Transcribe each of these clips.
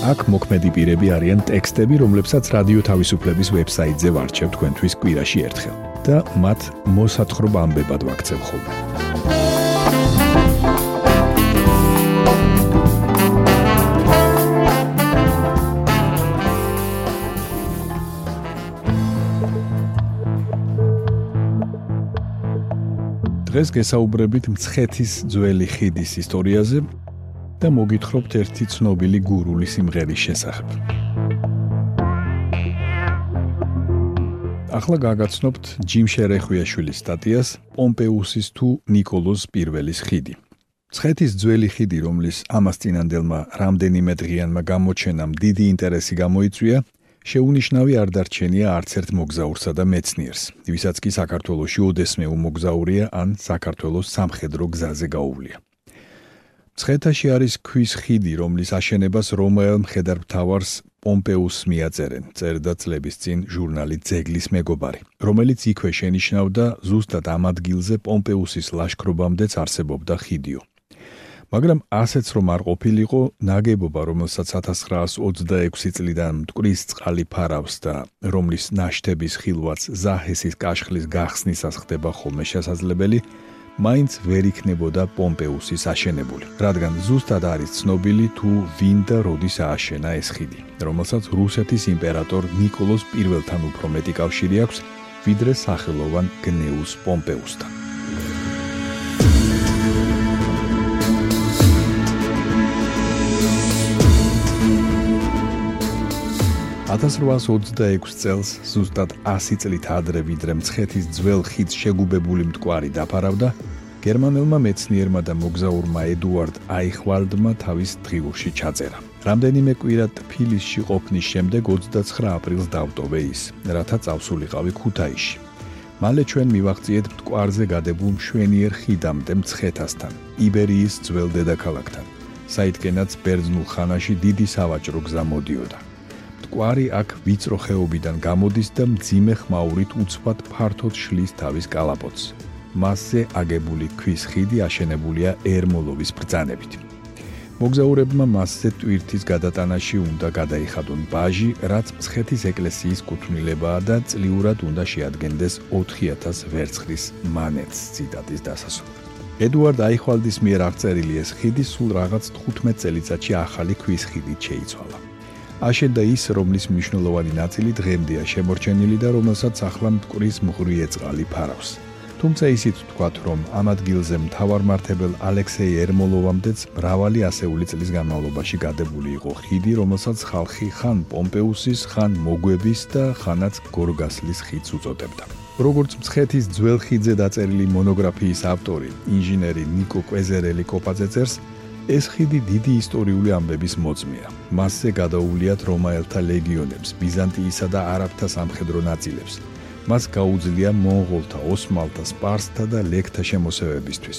აქ მოქმედი პირები არიან ტექსტები, რომლებსაც რადიო თავისუფლების ვებსაიტზე ვარჩევ თქვენთვის კვირაში ერთხელ და მათ მოსათხრობ ამბებად ვაქცევ ხოლმე. დღეს გესაუბრებით მცხეთის ძველი ხიდის ისტორიაზე და მოგითხრობთ ერთი ცნობილი გურული სიმღერის შესახებ. ახლა გაგაცნობთ ჯიმ შერეხვიაშვილის სტატიას პომპეუსის თუ نيكოლოზ პირველის ხიდი. ცხეთის ძველი ხიდი, რომლის ამას წინანდელმა რამდენიმე დღიანმა გამოჩენამ დიდი ინტერესი გამოიწვია, შეუნიშნავი არ დარჩენია არც ერთ მოგზაურსა და მეცნიერს, ვისაც კი საქართველოსი ოდესმე უმოგზაურია ან საქართველოს სამხედრო გზაზე გაუვლია. ცხეთაში არის ქვის ხიდი, რომლის აშენებას რომაელ მხედართმთავარს პომპეუს მიაწერენ, წერდა წლების წინ ჟურნალი ძეგლის მეგობარი, რომელიც იქვე შენიშნავდა ზუსტად ამ ადგილზე პომპეუსის ლაშქრობამდეც არსებობდა ხიდიო. მაგრამ ასეც რომ არ ყოფილიყო, ნაგებობა, რომელსაც 1926 წლიდან მტკვრის წყალი ფარავს და რომლის ნაშთების ხილვაც ზაჰესის კაშხლის გახსნისას ხდება ხოლმე შესაძლებელი, მაინც ვერ იქნებოდა პომპეუსის აშენებული, რადგან ზუსტად არის ცნობილი თუ ვინ და როდის ააშენა ეს ხიდი, რომელსაც რუსეთის იმპერატორ ნიკოლოზ I-თან უფრო მეტი კავშირი აქვს, ვიდრე სახელოვან გნეუს პომპეუსთან. 1826 წელს ზუსტად 100 წლით ადრე ვიდრე მცხეთის ძველ ხიდს შეგუბებული მტკვარი დაფარავდა გერმანელმა მეცნიერმა და მოგზაურმა ედუარდ აიხვალდმა თავის დღიურში ჩაწერა. რამდენიმე კვირა თბილისში ყოფნის შემდეგ 29 აპრილს დავტოვე ის, რათა წავსულიყავი ქუთაისში. მალე ჩვენ მივაღწიეთ მტკვარზე გადებულ მშვენიერ ხიდამდე მცხეთასთან, იბერიის ძველ დედაქალაქთან, საიდკენაც ბერძნულ ხანაში დიდი სავაჭრო გზა მოდიოდა. მტკვარი აქ ვიწრო ხეობიდან გამოდის და მძიმე ხმაურით უცბად ფართოდ შლის თავის კალაპოტს. მასზე აგებული ქვის ხიდი აშენებულია ერმოლოვის ბრძანებით. მოგზაურებმა მასზე ტვირთის გადატანაში უნდა გადაიხადონ ბაჟი, რაც მცხეთის ეკლესიის კუთვნილებაა და წლიურად უნდა შეადგენდეს 4000 ვერცხლის მანეთს ციტატის დასასრულად. ედუარდ აიხვალდის მიერ აღწერილი ეს ხიდი სულ რაღაც 15 წელიწადში ახალი ქვის ხიდით შეიცვალა. აშენდა ის, რომლის მნიშვნელოვანი ნაწილი დღემდეა შემორჩენილი და რომელსაც ახლა მტკვრის მღვრიე წყალი ფარავს. თუმცა ისიც ვთქვათ, რომ ამ ადგილზე მთავარ მართებელ ალექსეი ერმოლოვამდეც მრავალი ასეული წლის განმავლობაში გადებული იყო ხიდი, რომელსაც ხალხი ხან პომპეუსის, ხან მოგვების და ხანაც გორგასლის ხიდს უწოდებდა. როგორც მცხეთის ძველ ხიდზე დაწერილი მონოგრაფიის ავტორი, ინჟინერი ნიკო კვეზერელი კოპაძეცერს, ეს ხიდი დიდი ისტორიული ამბების მოწმეა. მასზე გადაუვლიათ რომაელთა ლეგიონებს, ბიზანტიისა და არაბთა სამხედრო ნაწილებს. მას გაუძლია მონღოლთა, ოსმალთა, სპარსთა და ლეკთა შემოსევებისთვის.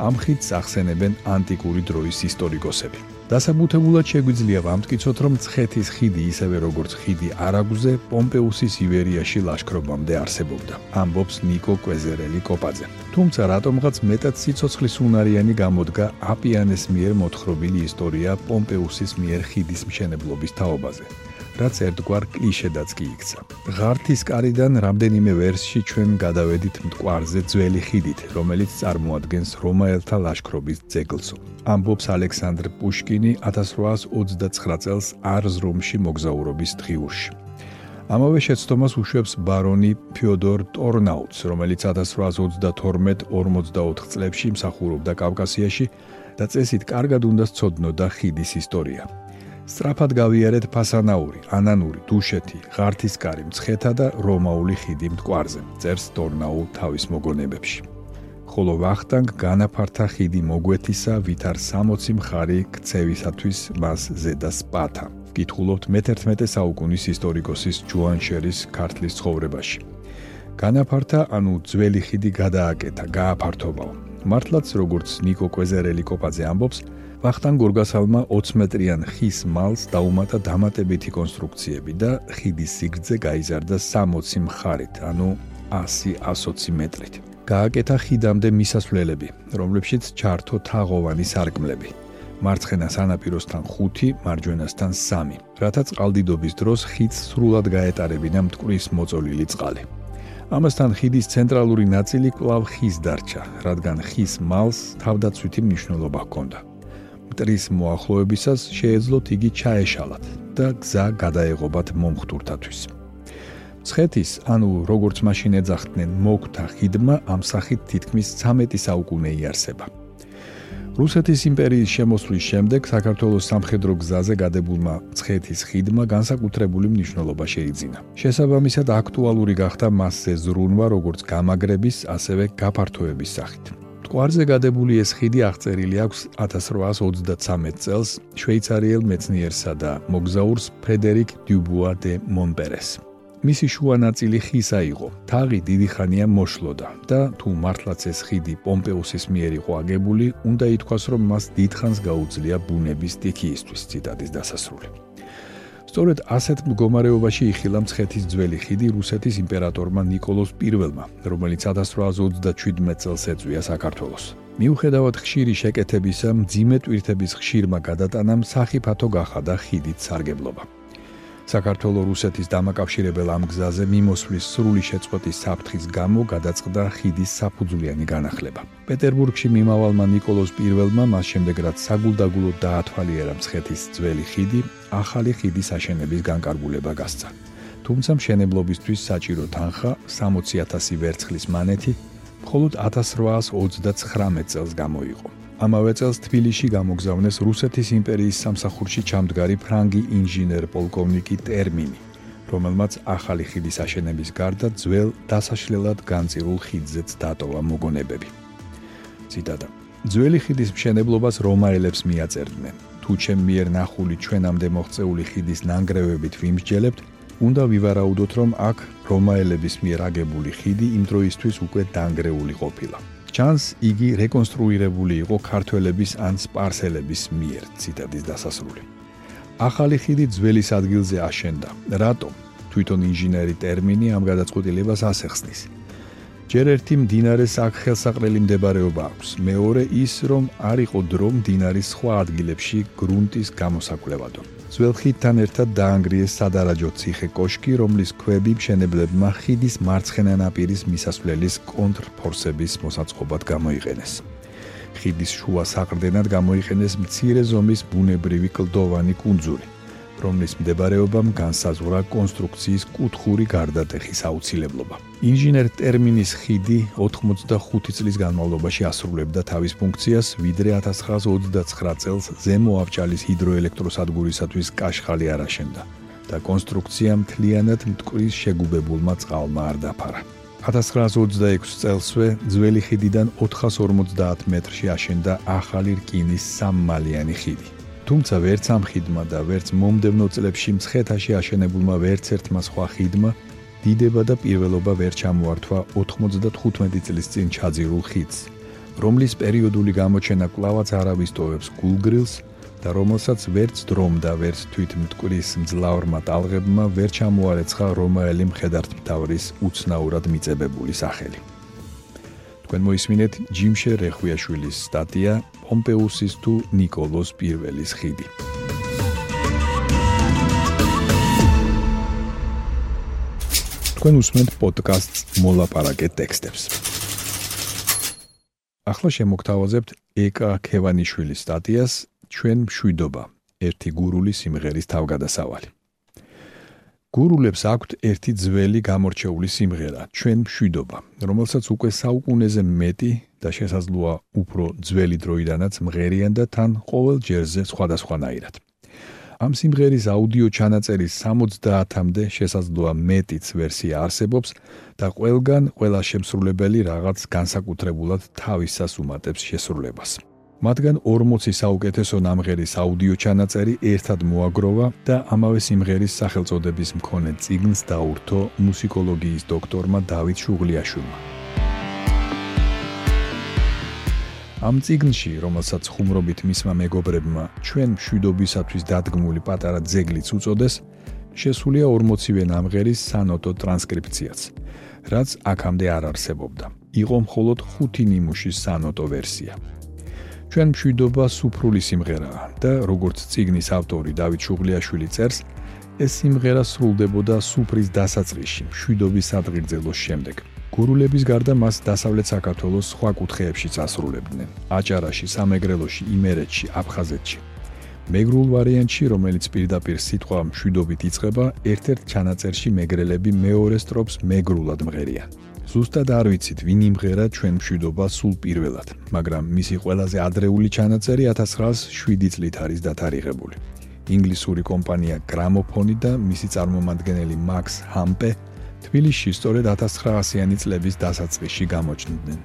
ამ ხიდს ახსენებენ ანტიკური დროის ისტორიკოსები. დასაბუთებულად შეგვიძლია ვამტკიცოთ, რომ ცხეთის ხიდი ისევე როგორც ხიდი არაგუზე პომპეუსის ივერიაში ლაშქრობამდე არსებობდა. ამბობს ნიკო კვეზერელი კოპაძე. თუმცა რატომღაც მეტად სიცოცხლის უნარიანი გამოდგა აპიანეს მიერ მოთხრობილი ისტორია პომპეუსის მიერ ხიდის მშენებლობის თაობაზე. რაც ერთგვარ კლიშედაც კი იქცა. ღართის კარიდან რამდენიმე ვერსში ჩვენ გადავედით მტკვარზე ძველი ხიდით, რომელიც წარმოადგენს რომაელთა ლაშქრობის ძეგლს. ამბობს ალექსანდრ პუშკინი 1829 წელს არზრომში მოგზაურობის დღიურში. ამავე შეცდომას უშვებს ბარონი ფიოდორ ტორნაუც, რომელიც 1832-44 წლებში მსახურობდა კავკასიაში და წესით კარგად უნდა სწოდნოდა ხიდის ისტორია. სწრაფად გავიარეთ ფასანაური, ანანური, დუშეთი, ღართისკარი, მცხეთა და რომაული ხიდი მტკვარზე. წერს ტორნაუ თავის მოგონებებში. ხოლო ვახტანგ განაფართა ხიდი მოგვეთისა, ვით არ 60 მხარი ქცევისათვის მას ზედა სპათა. გითხულობთ მე-11 საუკუნის ისტორიკოსის ჯოან შერის ქართლის ცხოვრებაში. განაფართა, ანუ ძველი ხიდი გადააკეთა, გააფართოვაო. მართლაც როგორც ნიკო კვეზერელი კოპაძე ამბობს, ვახტანგ გორგასალმა 20 მეტრიან ხის მალს დაუმატა დამატებითი კონსტრუქციები და ხიდის სიგრძე გაიზარდა 60 მხარით, ანუ 100-120 მეტრით. გააკეთა ხიდამდე მისასვლელები, რომლებშიც ჩართო თაღოვანი სარკმლები. მარცხენა სანაპიროსთან 5, მარჯვენასთან 3, რათა წყალდიდობის დროს ხიდს სრულად გაეტარებინა მტკვრის მოწოლილი წყალი. ამასთან ხიდის ცენტრალური ნაწილი კვლავ ხის დარჩა, რადგან ხის მალს თავდაცვითი მნიშვნელობა ჰქონდა. მტრის მოახლოებისას შეეძლოთ იგი ჩაეშალათ და გზა გადაეღობათ მომხდურთათვის. ცხეთის, ანუ როგორც მაშინ ეძახდნენ, მოგთა ხიდმა ამ სახით თითქმის 13 საუკუნე იარსება. რუსეთის იმპერიის შემოსვლის შემდეგ საქართველოს სამხედრო გზაზე გადებულმა ცხეთის ხიდმა განსაკუთრებული მნიშვნელობა შეიძინა. შესაბამისად აქტუალური გახდა მასზე ზრუნვა როგორც გამაგრების, ასევე გაფართოების სახით. მტკვარზე გადებული ეს ხიდი აღწერილი აქვს 1833 წელს შვეიცარიელ მეცნიერსა და მოგზაურს ფრედერიკ დიუბუა დე მონპერეს. მისი შუა ნაწილი ხისა იყო. თაღი დიდი ხანია მოშლოდა და თუ მართლაც ეს ხიდი პომპეუსის მიერ იყო აგებული, უნდა ითქვას, რომ მას დიდხანს გაუძლია ბუნების სტიქიისთვის ციტატის დასასრული. სწორედ ასეთ მდგომარეობაში იხილა მცხეთის ძველი ხიდი რუსეთის იმპერატორმა ნიკოლოზ I-მა, რომელიც 1837 წელს ეწვია საქართველოს. მიუხედავად ხშირი შეკეთებისა, მძიმე ტვირთების ხშირმა გადატანამ სახიფათო გახადა ხიდით სარგებლობა. საქართველო რუსეთის დამაკავშირებელ ამ გზაზე მიმოსვლის სრული შეწყვეტის საფრთხის გამო გადაწყდა ხიდის საფუძვლიანი განახლება. პეტერბურგში მიმავალმა نيكოლოზ პირველმა მას შემდეგ რაც საგულდაგულოდ დაათვალიერა მცხეთის ძველი ხიდი, ახალი ხიდის აშენების განკარგულება გასცა. თუმცა მშენებლობისთვის საჭირო თანხა 60000 ვერცხლის მანეთი მხოლოდ 1839 წელს გამოიყო. ამავე წელს თბილისში გამოგზავნეს რუსეთის იმპერიის სამსახურში ჩამდგარი ფრანგი ინჟინერ პოლკოვნიკი ტერმინი, რომელმაც ახალი ხიდის აშენების გარდა ძველ დასაშლელად განწირულ ხიდზეც დატოვა მოგონებები. ციტატა: ძველი ხიდის მშენებლობას რომაელებს მიაწერდნენ. თუ ჩემ მიერ ნახული ჩვენამდე მოღწეული ხიდის ნანგრევებით ვიმსჯელებთ, უნდა ვივარაუდოთ, რომ აქ რომაელების მიერ აგებული ხიდი იმ დროისთვის უკვე დანგრეული ყოფილა. ჩანს იგი რეკონსტრუირებული იყო ქართველების ან სპარსელების მიერ ციტადის დასასრული. ახალი ხიდი ძველი ადგილზე აშენდა. რატომ? თვითონ ინჟინერი ტერმინი ამ გადაწყვეტილებას ასეხსნის ჯერ ერთი მდინარეს აქ ხელსაყრელი მდებარეობა აქვს. მეორე ის რომ არ იყო დრო მდინარის სხვა ადგილებში გრუნტის გამოსაკვლევადო ძველ ხიდთან ერთად დაანგრიეს სადარაჯო ციხე კოშკი, რომლის ქვები მშენებლებმა ხიდის მარცხენა ნაპირის მისასვლელის კონტრფორსების მოსაწყობად გამოიყენეს. ხიდის შუა საყრდენად გამოიყენეს მცირე ზომის ბუნებრივი კლდოვანი კუნძული. რომლის მდებარეობამ განსაზღვრა კონსტრუქციის კუთხური გარდატეხის აუცილებლობა. ინჟინერ ტერმინის ხიდი 85 წლის განმავლობაში ასრულებდა თავის ფუნქციას, ვიდრე 1929 წელს ზემო ავჭალის ჰიდროელექტროსადგურისათვის კაშხალი არაშენდა და კონსტრუქცია მთლიანად მტკვრის შეგუბებულმა წყალმა არ დაფარა. 1926 წელსვე ძველი ხიდიდან 450 მეტრში აშენდა ახალი რკინის სამმალიანი ხიდი. თუმცა ვერც ამ ხიდმა და ვერც მომდევნო წლებში მცხეთაში აშენებულმა ვერც ერთმა სხვა ხიდმა დიდება და პირველობა ვერ ჩამოართვა 95 წლის წინ ჩაძირულ ხიდს, რომლის პერიოდული გამოჩენა კლავაც არავის ტოვებს გულგრილს და რომელსაც ვერც დრომ და ვერც თვით მტკვრის მძლავრმა ტალღებმა ვერ ჩამოარეცხა რომაელი მხედართმთავრის უცნაურად მიწებებული სახელი. თქვენ მოისმინეთ ჯიმშე რეხვიაშვილის სტატია პომპეუსის თუ ნიკოლოზ პირველის ხიდი. თქვენ უსმენთ პოდკასტს მოლაპარაკე ტექსტებს. ახლა შემოგთავაზებთ ეკა ქევანიშვილის სტატიას ჩვენ მშვიდობა ერთი გურული სიმღერის თავგადასავალი. გურულებს აქვთ ერთი ძველი გამორჩეული სიმღერა ჩვენ მშვიდობა, რომელსაც უკვე საუკუნეზე მეტი და შესაძლოა უფრო ძველი დროიდანაც მღერიან და თან ყოველ ჯერზე სხვადასხვანაირად. ამ სიმღერის აუდიო ჩანაწერის 70-მდე შესაძლოა მეტიც ვერსია არსებობს და ყველგან ყველა შემსრულებელი რაღაც განსაკუთრებულად თავისას უმატებს შესრულებას. მათგან 40 საუკეთესო ნამღერის აუდიო ჩანაწერი ერთად მოაგროვა და ამავე სიმღერის სახელწოდების მქონე წიგნს დაურთო მუსიკოლოგიის დოქტორმა დავით შუღლიაშვილმა. ამ წიგნში, რომელსაც ხუმრობით მისმა მეგობრებმა ჩვენ მშვიდობისათვის დადგმული პატარა ძეგლიც უწოდეს, შესულია 40-ვე ნამღერის სანოტო ტრანსკრიფციაც, რაც აქამდე არ არსებობდა. იყო მხოლოდ 5 ნიმუშის სანოტო ვერსია. ჩვენ მშვიდობა სუფრული სიმღერაა და როგორც ციგნის ავტორი დავით შუღლიაშვილი წერს, ეს სიმღერა სრულდებოდა სუფრის დასაწყისში, მშვიდობის ადგილზელოს შემდეგ. გურულების გარდა მას დასავლეთ საქართველოს სხვა კუთხეებშიც ასრულებდნენ: აჭარაში, სამეგრელოში, იმერეთში, აფხაზეთში. მეგრულ ვარიანტში, რომელიც პირდაპირ სიტყვა მშვიდობით იწყება, ერთ-ერთ ჩანაწერში მეგრელები მეორე სტროფს მეგრულად მღერიან. ზუსტად არ ვიცით, ვინ იმღერა ჩვენ მშვიდობა სულ პირველად, მაგრამ მისი ყველაზე ადრეული ჩანაწერი 1907 წლით არის დათარიღებული. ინგლისური კომპანია გრამოფონი და მისი წარმომადგენელი მაქს ჰამპე თბილისში სწორედ 1900-იანი წლების დასაწყისში გამოჩნდნენ.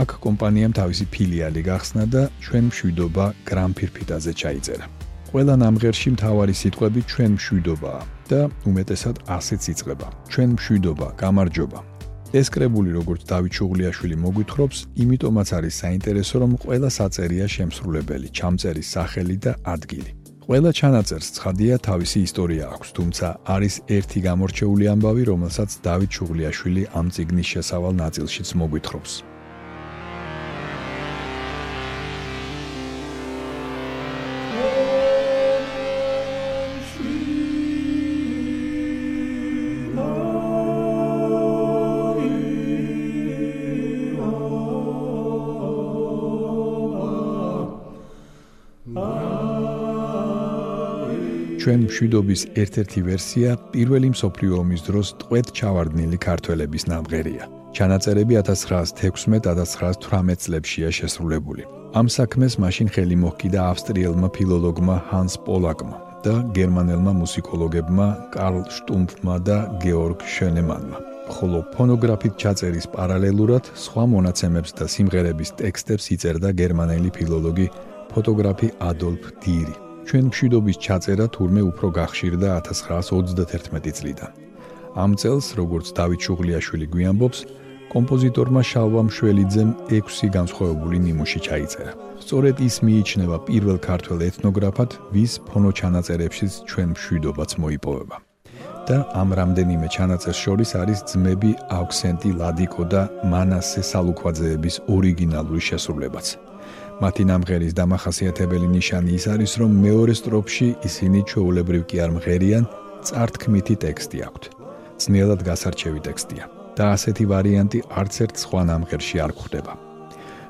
აქ კომპანიამ თავისი ფილიალი გახსნა და ჩვენ მშვიდობა გრამფირფიტაზე ჩაიწერა. ყველა ნამღერში მთავარი სიტყვები ჩვენ მშვიდობაა და უმეტესად ასეც იწყება. ჩვენ მშვიდობა, გამარჯობა, ეს კრებული როგორც დავით შუღლიაშვილი მოგვითხრობს, იმიტომაც არის საინტერესო, რომ ყველა საწერია შემსრულებელი, ჩამწერის სახელი და ადგილი. ყველა ჩანაწერს ცხადია თავისი ისტორია აქვს, თუმცა არის ერთი გამორჩეული ამბავი, რომელსაც დავით შუღლიაშვილი ამ ციგნის შესავალ ნაწილშიც მოგვითხრობს. ჩვენ მშვიდობის ერთ-ერთი ვერსია პირველი მსოფლიო ომის დროს ტყვედ ჩავარდნილი ქართველების ნამღერია. ჩანაწერები 1916-1918 წლებშია შესრულებული. ამ საქმეს მაშინ ხელი მოჰკიდა ავსტრიელმა ფილოლოგმა ჰანს პოლაკმა და გერმანელმა მუსიკოლოგებმა კარლ შტუმფმა და გეორგ შენემანმა. ხოლო ფონოგრაფით ჩაწერის პარალელურად სხვა მონაცემებს და სიმღერების ტექსტებს იწერდა გერმანელი ფილოლოგი ფოტოგრაფი ადოლფ დირი. ჩვენ მშვიდობის ჩაწერა თურმე უფრო გახშირდა 1931 წლიდან. ამ წელს, როგორც დავით შუღლიაშვილი გვიამბობს, კომპოზიტორმა შალვა მშველიძემ 6 განსხვავებული ნიმუში ჩაიწერა. სწორედ ის მიიჩნევა პირველ ქართველ ეთნოგრაფად, ვის ფონო ჩანაწერებშიც ჩვენ მშვიდობაც მოიპოვება. და ამ რამდენიმე ჩანაწერს შორის არის ძმები ავქსენტი ლადიკო და მანასე სალუქვაძეების ორიგინალური შესრულებაც. მათი ნამღერის დამახასიათებელი ნიშანი ის არის, რომ მეორე სტროფში ისინი ჩაოლებრივ კი არ მღერიან, წართქმითი ტექსტი აქვთ. ძნელად გასარჩევი ტექსტია და ასეთი ვარიანტი არც ერთ სხვა ნამღერში არ გვხვდება.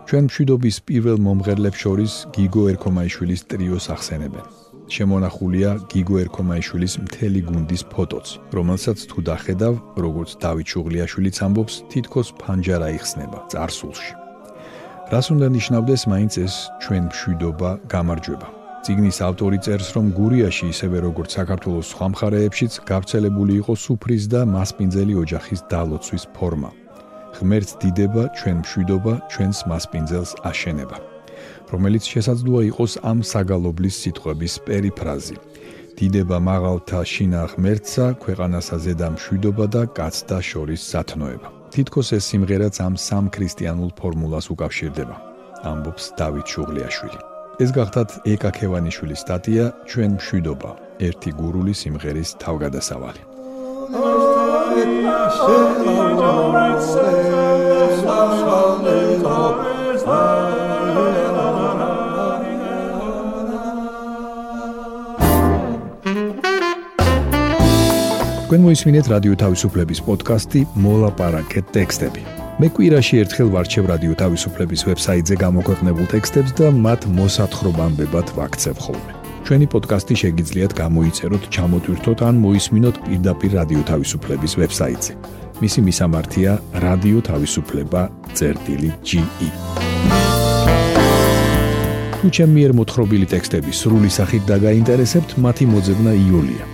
ჩვენ მშვიდობის პირველ მომღერლებს შორის გიგო ერქომაიშვილის ტრიოს ახსენებენ. შემონახულია გიგო ერქომაიშვილის მთელი გუნდის ფოტოც, რომელსაც თუ დახედავ, როგორც დავით შუღლიაშვილიც ამბობს, თითქოს ფანჯარა იხსნება წარსულში. რას უნდა ნიშნავდეს მაინც ეს ჩვენ მშვიდობა გამარჯვება? ციგნის ავტორი წერს რომ გურიაში ისევე როგორც საქართველოს სხვა მხარეებშიც გავრცელებული იყო სუფრის და მასპინძელი ოჯახის დალოცვის ფორმა. ღმერთს დიდება ჩვენ მშვიდობა ჩვენს მასპინძელს აშენება რომელიც შესაძლოა იყოს ამ საგალობლის სიტყვების პერიფრაზი. დიდება მაღალთა შინა ღმერთსა ქვეყანასა ზედა მშვიდობა და კაცთა შორის სათნოება თითქოს ეს სიმღერაც ამ სამ ქრისტიანულ ფორმულას უკავშირდება. ამბობს დავით შუღლიაშვილი. ეს გახდათ ეკა ქევანიშვილის სტატია ჩვენ მშვიდობა ერთი გურული სიმღერის თავგადასავალი თქვენ მოისმინეთ რადიო თავისუფლების პოდკასტი მოლაპარაკე ტექსტები. მე კვირაში ერთხელ ვარჩევ რადიო თავისუფლების ვებსაიტზე გამოქვეყნებულ ტექსტებს და მათ მოსათხრობამდებად ვაქცევ ხოლმე. ჩვენი პოდკასტი შეგიძლიათ გამოიწეროთ, ჩამოტვირთოთ ან მოისმინოთ პირდაპირ რადიო თავისუფლების ვებსაიტზე. მისი მისამართია თავისუფლება.ge. თუ ჩემი მიერ მოთხრობილი ტექსტები სრული სახით დაგაინტერესებთ, მათი მოძებნა იულია.